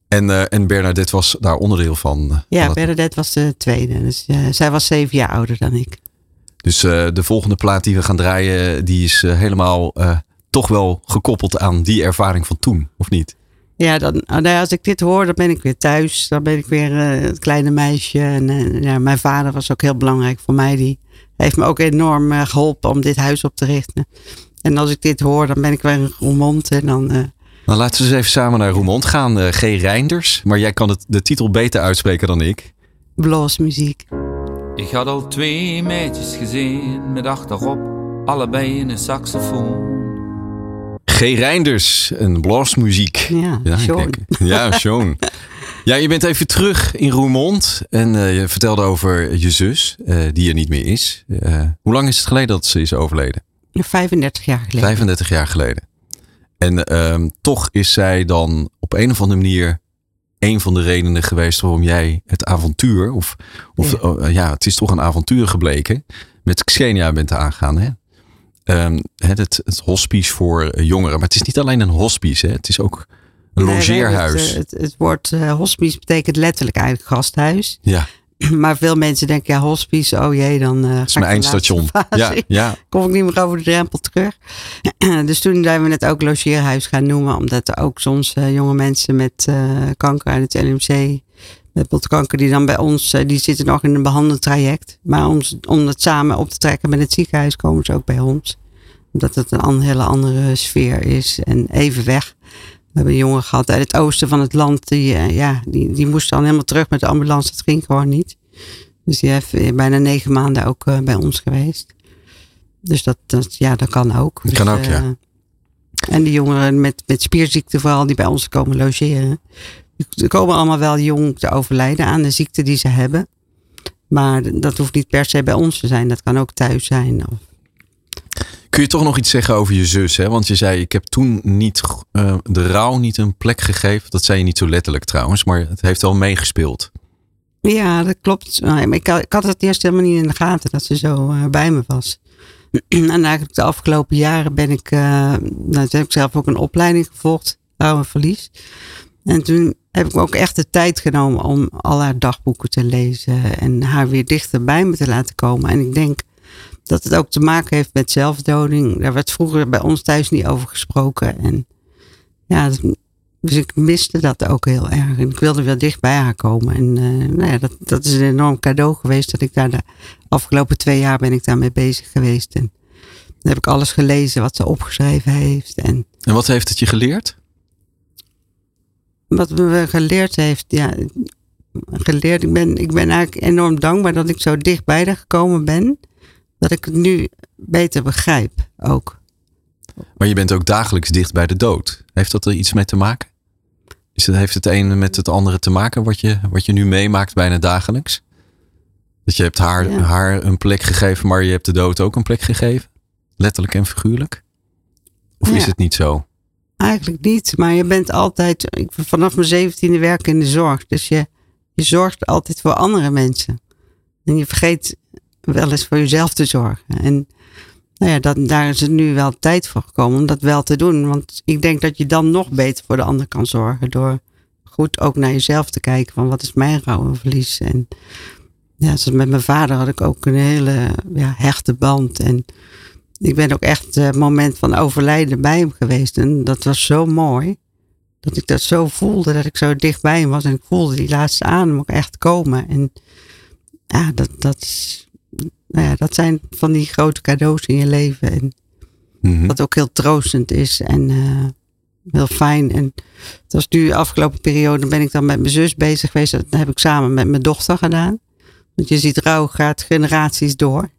En, en Bernadette was daar onderdeel van. Ja, van Bernadette was de tweede. Dus zij was zeven jaar ouder dan ik. Dus eh, de volgende plaat die we gaan draaien, die is eh, helemaal eh, toch wel gekoppeld aan die ervaring van toen, of niet? Ja, dan, nou ja, als ik dit hoor, dan ben ik weer thuis. Dan ben ik weer eh, het kleine meisje. En ja, mijn vader was ook heel belangrijk voor mij. Die heeft me ook enorm eh, geholpen om dit huis op te richten. En als ik dit hoor, dan ben ik weer in Roermond en dan... Uh, nou, laten we eens even samen naar Roermond gaan. Uh, G. Reinders, maar jij kan het, de titel beter uitspreken dan ik. Bluesmuziek. Ik had al twee meisjes gezien met achterop allebei in een saxofoon. G. Reinders, een bluesmuziek. Ja, ja, Sean. Ja, Sean. Ja, je bent even terug in Roermond en uh, je vertelde over je zus, uh, die er niet meer is. Uh, hoe lang is het geleden dat ze is overleden? 35 jaar geleden. 35 jaar geleden. En ehm, toch is zij dan op een of andere manier een van de redenen geweest waarom jij het avontuur, of, of ja. Oh, ja het is toch een avontuur gebleken, met Xenia bent aangegaan. Hè? Um, het, het, hospice voor jongeren. Maar het is niet alleen een hospice, hè? het is ook een logeerhuis. Het, het, het, woord uh, hospice betekent letterlijk eigenlijk gasthuis. Ja. Maar veel mensen denken, ja, hospice, oh jee, dan uh, dat is mijn eindstation. Ja, ja. Kom ik niet meer over de drempel terug. dus toen zijn we het ook logeerhuis gaan noemen, omdat er ook soms uh, jonge mensen met kanker uit het LMC, met botkanker, die dan bij ons, die zitten nog in een behandeltraject. Maar om, om het samen op te trekken met het ziekenhuis, komen ze ook bij ons. Omdat het een hele andere sfeer is en even weg. We hebben een jongen gehad uit het oosten van het land. Die, uh, ja, die, die moest dan helemaal terug met de ambulance. Dat ging gewoon niet. Dus die heeft bijna negen maanden ook uh, bij ons geweest. Dus dat, dat, ja, dat kan ook. Dat kan dus, ook, ja. En die jongeren met, met spierziekten vooral die bij ons komen logeren. Die komen allemaal wel jong te overlijden aan de ziekte die ze hebben. Maar dat hoeft niet per se bij ons te zijn. Dat kan ook thuis zijn. Of, Kun je toch nog iets zeggen over je zus? Hè? Want je zei, ik heb toen niet uh, de rouw niet een plek gegeven. Dat zei je niet zo letterlijk trouwens, maar het heeft wel meegespeeld. Ja, dat klopt. Ik had, ik had het eerst helemaal niet in de gaten dat ze zo uh, bij me was. en eigenlijk de afgelopen jaren ben ik, uh, nou, heb ik zelf ook een opleiding gevolgd, rouw en verlies. En toen heb ik ook echt de tijd genomen om al haar dagboeken te lezen en haar weer dichter bij me te laten komen. En ik denk dat het ook te maken heeft met zelfdoding. Daar werd vroeger bij ons thuis niet over gesproken. En ja, dus ik miste dat ook heel erg. En ik wilde weer dicht bij haar komen. En uh, nou ja, dat, dat is een enorm cadeau geweest dat ik daar de afgelopen twee jaar ben ik daarmee bezig geweest. En dan heb ik alles gelezen wat ze opgeschreven heeft. En, en wat heeft het je geleerd? Wat me geleerd heeft, ja, geleerd. Ik ben, ik ben eigenlijk enorm dankbaar dat ik zo dichtbij haar gekomen ben dat ik het nu beter begrijp ook. Maar je bent ook dagelijks dicht bij de dood. Heeft dat er iets mee te maken? Is het, heeft het een met het andere te maken wat je, wat je nu meemaakt bijna dagelijks? Dat je hebt haar, ja. haar een plek gegeven, maar je hebt de dood ook een plek gegeven? Letterlijk en figuurlijk? Of ja. is het niet zo? Eigenlijk niet, maar je bent altijd, ik vanaf mijn zeventiende werk in de zorg. Dus je, je zorgt altijd voor andere mensen. En je vergeet wel eens voor jezelf te zorgen. En nou ja, dat, daar is het nu wel tijd voor gekomen om dat wel te doen. Want ik denk dat je dan nog beter voor de ander kan zorgen. Door goed ook naar jezelf te kijken van wat is mijn rouw en verlies. En ja, zoals met mijn vader had ik ook een hele ja, hechte band. En ik ben ook echt het moment van overlijden bij hem geweest. En dat was zo mooi. Dat ik dat zo voelde, dat ik zo dichtbij hem was. En ik voelde die laatste adem ook echt komen. En ja, dat, dat is nou ja, dat zijn van die grote cadeaus in je leven. En. Wat ook heel troostend is en eh, heel fijn. En het was nu de afgelopen periode ben ik dan met mijn zus bezig geweest. Dat heb ik samen met mijn dochter gedaan. Want je ziet rouw gaat generaties door.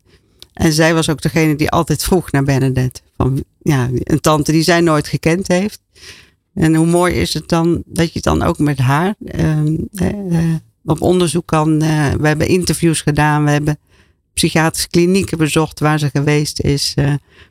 En zij was ook degene die altijd vroeg naar Bernadette. Van, ja, een tante die zij nooit gekend heeft. En hoe mooi is het dan dat je dan ook met haar uh, uh, op onderzoek kan. Uh, we hebben interviews gedaan. We hebben psychiatrische klinieken bezocht waar ze geweest is.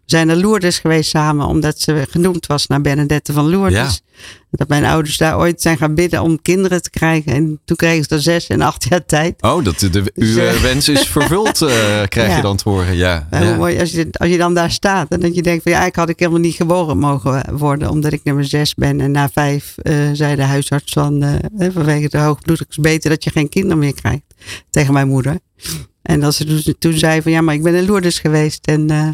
Zijn naar Lourdes geweest samen, omdat ze genoemd was naar Bernadette van Lourdes. Ja. Dat mijn ouders daar ooit zijn gaan bidden om kinderen te krijgen. En toen kregen ze er zes en acht jaar tijd. Oh, dat, de, uw Dus, uh, wens is vervuld, uh, krijg Ja. je dan te horen. Ja, ja. hoe mooi als je, als je dan daar staat en dat je denkt van ja, ik had ik helemaal niet geboren mogen worden omdat ik nummer zes ben. En na vijf eh, zei de huisarts van eh, vanwege de hoogbloeddruk is beter dat je geen kinderen meer krijgt tegen mijn moeder. En dat ze toen, toen zei van ja, maar ik ben in Lourdes geweest en eh,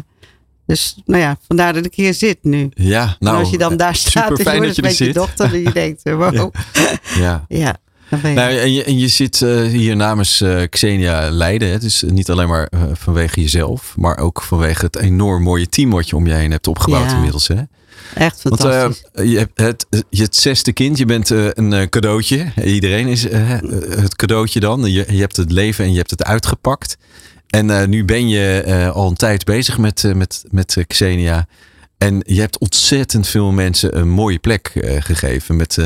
dus nou ja, vandaar dat ik hier zit nu. ja, nou, en als je dan daar staat Lourdes je er met je zit. dochter, dat je denkt wow. Ja. Ja. Nou, en, je, en je zit eh, hier namens eh, Xenia Leiden. Hè? Dus niet alleen maar eh, vanwege jezelf, maar ook vanwege het enorm mooie team wat je om je heen hebt opgebouwd Ja. inmiddels. Hè? Echt Want eh, fantastisch. je hebt het, je het zesde kind, je bent eh, een eh, cadeautje. Iedereen is eh, het cadeautje dan. Je, je hebt het leven en je hebt het uitgepakt. En eh, nu ben je eh, al een tijd bezig met, eh, met, met Xenia. En je hebt ontzettend veel mensen een mooie plek gegeven met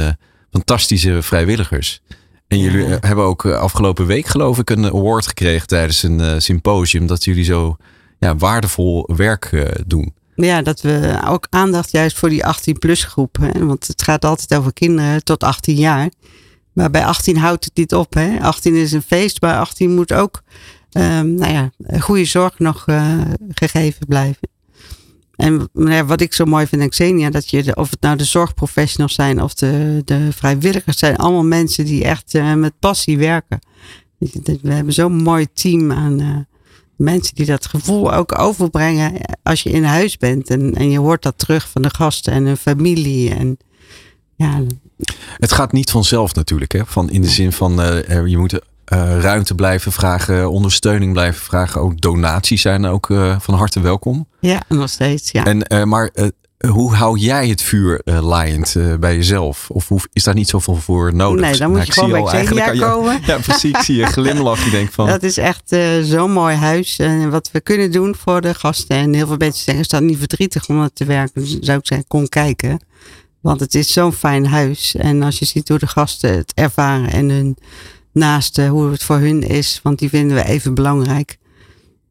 fantastische vrijwilligers. En jullie Ja. hebben ook afgelopen week geloof ik een award gekregen tijdens een symposium. Dat jullie zo ja, waardevol werk doen. Ja, dat we ook aandacht juist voor die 18-plus groep. Hè? Want het gaat altijd over kinderen tot 18 jaar. Maar bij 18 houdt het niet op. Hè? 18 is een feest, maar 18 moet ook ehm, nou ja, goede zorg nog eh, gegeven blijven. En nou ja, wat ik zo mooi vind aan Xenia, dat je, de- of het nou de zorgprofessionals zijn of de, de vrijwilligers zijn, allemaal mensen die echt eh, met passie werken. We hebben zo'n mooi team aan eh, mensen die dat gevoel ook overbrengen als je in huis bent. En, en je hoort dat terug van de gasten en hun familie. En ja, Het gaat niet vanzelf natuurlijk. Hè? Van in de zin van je moet eh, ruimte blijven vragen, ondersteuning blijven vragen. Ook donaties zijn ook eh, van harte welkom. ja nog steeds. Ja. En, eh, maar hoe hou jij het vuur laaiend bij jezelf? Of hoe, is daar niet zoveel voor nodig? nee, dan moet Nou, je ik zie gewoon bij Xenia jou- komen. Ja, precies. Ik zie je glimlach. Je denkt van, Dat is echt zo'n mooi huis. En wat we kunnen doen voor de gasten. En heel veel mensen zeggen, is dat niet verdrietig om dat te werken? Dus zou ik zeggen, kom kijken. Want het is zo'n fijn huis. En als je ziet hoe de gasten het ervaren en hun naasten, hoe het voor hun is. Want die vinden we even belangrijk.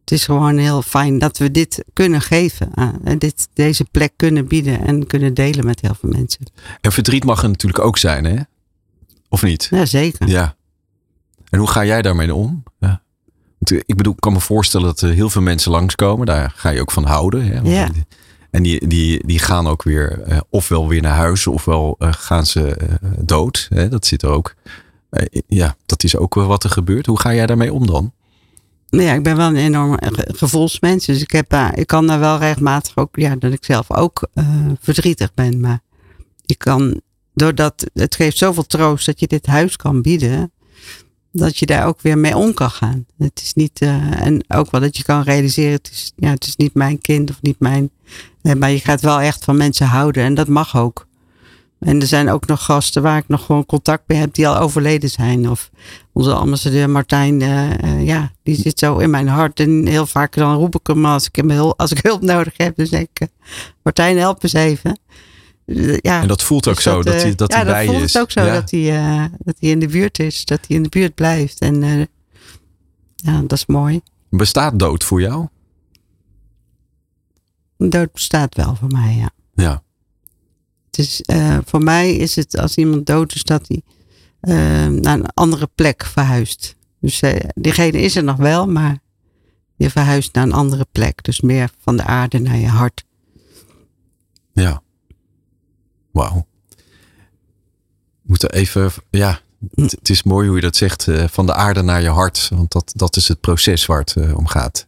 Het is gewoon heel fijn dat we dit kunnen geven. ah, en dit, deze plek kunnen bieden en kunnen delen met heel veel mensen. en verdriet mag er natuurlijk ook zijn, hè? Of niet? Ja, zeker. Ja. En hoe ga jij daarmee om? Ja. Want, eh, ik bedoel, ik kan me voorstellen dat heel veel mensen langskomen. Daar ga je ook van houden. Hè? Ja. En die, die, die gaan ook weer eh, ofwel weer naar huis ofwel eh, gaan ze eh, dood. Hè? Dat zit er ook. Eh, ja, dat is ook wel wat er gebeurt. Hoe ga jij daarmee om dan? Nou ja, ik ben wel een enorme ge- gevoelsmens. Dus ik, heb, daar- ik kan daar wel regelmatig ook, ja, dat ik zelf ook eh, verdrietig ben. Maar je kan, doordat het geeft zoveel troost dat je dit huis kan bieden, dat je daar ook weer mee om kan gaan. Het is niet, eh, en ook wel dat je kan realiseren, het is, ja, het is niet mijn kind of niet mijn, nee, maar je gaat wel echt van mensen houden en dat mag ook. En er zijn ook nog gasten waar ik nog gewoon contact mee heb die al overleden zijn. Of onze ambassadeur Martijn, eh, eh, ja, die zit zo in mijn hart. En heel vaak dan roep ik hem als ik, hem hulp, als ik hulp nodig heb. Dan zeg ik, eh, Martijn, help eens even. Ja, En dat voelt ook dus zo, dat hij, dat ja, hij bij dat je voelt is. het ook zo, Ja. dat, hij, dat hij in de buurt is. Dat hij in de buurt blijft. En ja, dat is mooi. Bestaat dood voor jou? Dood bestaat wel voor mij, ja. Ja. Het is, eh, voor mij is het als iemand dood is dat hij eh, naar een andere plek verhuist. Dus eh, diegene is er nog wel, maar je verhuist naar een andere plek. Dus meer van de aarde naar je hart. Ja. Wauw. Even, ja, het, het is mooi hoe je dat zegt, van de aarde naar je hart. Want dat, dat is het proces waar het om gaat.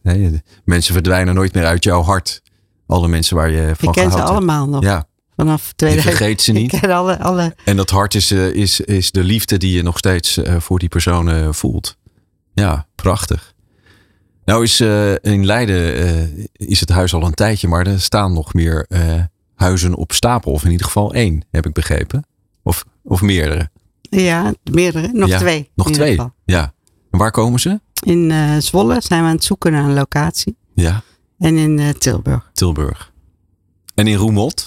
Mensen verdwijnen nooit meer uit jouw hart. Alle mensen waar je van ik ken ze hebt. allemaal nog. Ja, Vanaf je 2000. vergeet ze niet. Ik alle, alle En dat hart is, eh, is, is de liefde die je nog steeds eh, voor die persoon eh, voelt. Ja, prachtig. Nou is in Leiden is het huis al een tijdje, maar er staan nog meer huizen op stapel. Of in ieder geval één, heb ik begrepen. Of, of meerdere. Ja, meerdere. Nog Ja, twee. Nog twee. geval. Ja. En waar komen ze? In Zwolle zijn we aan het zoeken naar een locatie. Ja, En in Tilburg. Tilburg. En in Roermond?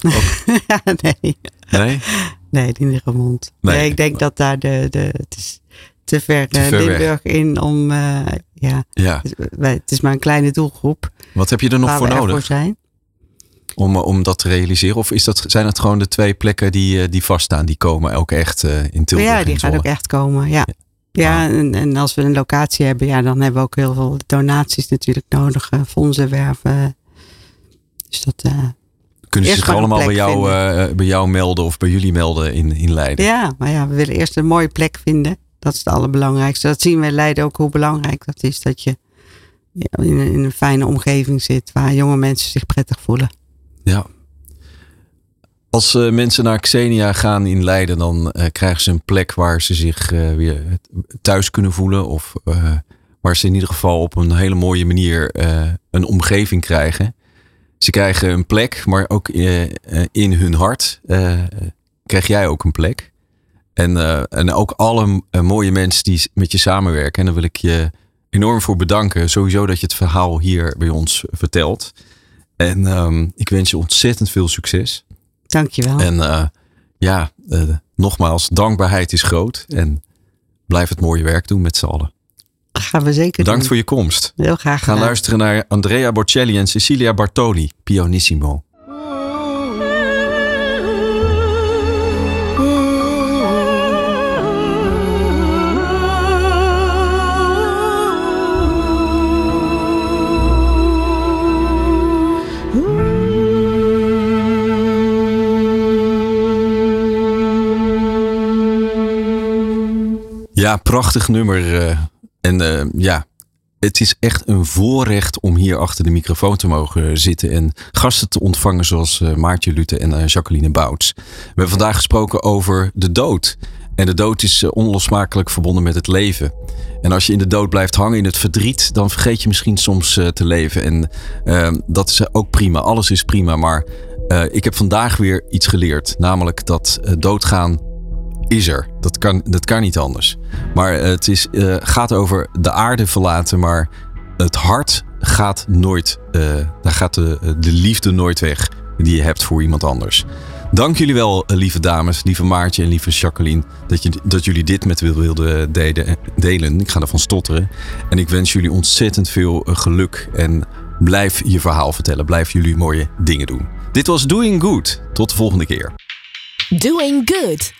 Ja, nee. Nee? Nee, niet in Remond. Nee. Nee. ik denk dat daar de, de het is te ver, Te eh, weg. Limburg in om, eh, ja, Ja. het, wij- het is maar een kleine doelgroep Wat heb je er nog voor nodig ervoor zijn. om, eh, om dat te realiseren? Of is dat, zijn het gewoon de twee plekken die, eh, die vaststaan? Die komen ook echt eh, in Tilburg ja, die gaat Zwolle? ook echt komen, ja. Ja, en, en als we een locatie hebben, ja, dan hebben we ook heel veel donaties natuurlijk nodig, eh, fondsen werven. Dus dat, eh, Kunnen ze zich allemaal bij jou, eh, bij jou melden of bij jullie melden in, in Leiden? ja, maar ja, we willen eerst een mooie plek vinden. Dat is het allerbelangrijkste. Dat zien we in Leiden ook hoe belangrijk dat is. Dat je in, een- in een fijne omgeving zit waar jonge mensen zich prettig voelen. Ja. Als uh, mensen naar Xenia gaan in Leiden, dan uh, krijgen ze een plek waar ze zich weer thuis kunnen voelen. Of waar ze in ieder geval op een hele mooie manier een omgeving krijgen. Ze krijgen een plek, maar ook in hun hart krijg jij ook een plek. En, en ook alle mooie mensen die met je samenwerken. En daar wil ik je enorm voor bedanken. Sowieso dat je het verhaal hier bij ons vertelt. En um, ik wens je ontzettend veel succes. Dankjewel. En uh, ja, uh, nogmaals, dankbaarheid is groot. En blijf het mooie werk doen met z'n allen. Gaan we zeker Bedankt doen. voor je komst. Heel graag Gaan luisteren naar Andrea Bocelli en Cecilia Bartoli, Pianissimo. Ja, prachtig nummer. En uh, ja, het is echt een voorrecht om hier achter de microfoon te mogen zitten en gasten te ontvangen zoals uh, Maartje Lute en Jacqueline Bouts. We hebben vandaag gesproken over de dood. En de dood is onlosmakelijk verbonden met het leven. En als je in de dood blijft hangen in het verdriet, dan vergeet je misschien soms te leven. En ehm, dat is ook prima. Alles is prima. Maar ik heb vandaag weer iets geleerd. Namelijk dat doodgaan is er. Dat kan, dat kan niet anders. Maar het is, uh, gaat over de aarde verlaten, maar het hart gaat nooit, uh, daar gaat de, de liefde nooit weg die je hebt voor iemand anders. Dank jullie wel, lieve dames, lieve Maartje en lieve Jacqueline, dat, je, dat jullie dit met me wilden delen. Ik ga ervan stotteren. En ik wens jullie ontzettend veel geluk en blijf je verhaal vertellen. Blijf jullie mooie dingen doen. Dit was Doing Good. Tot de volgende keer. Doing Good.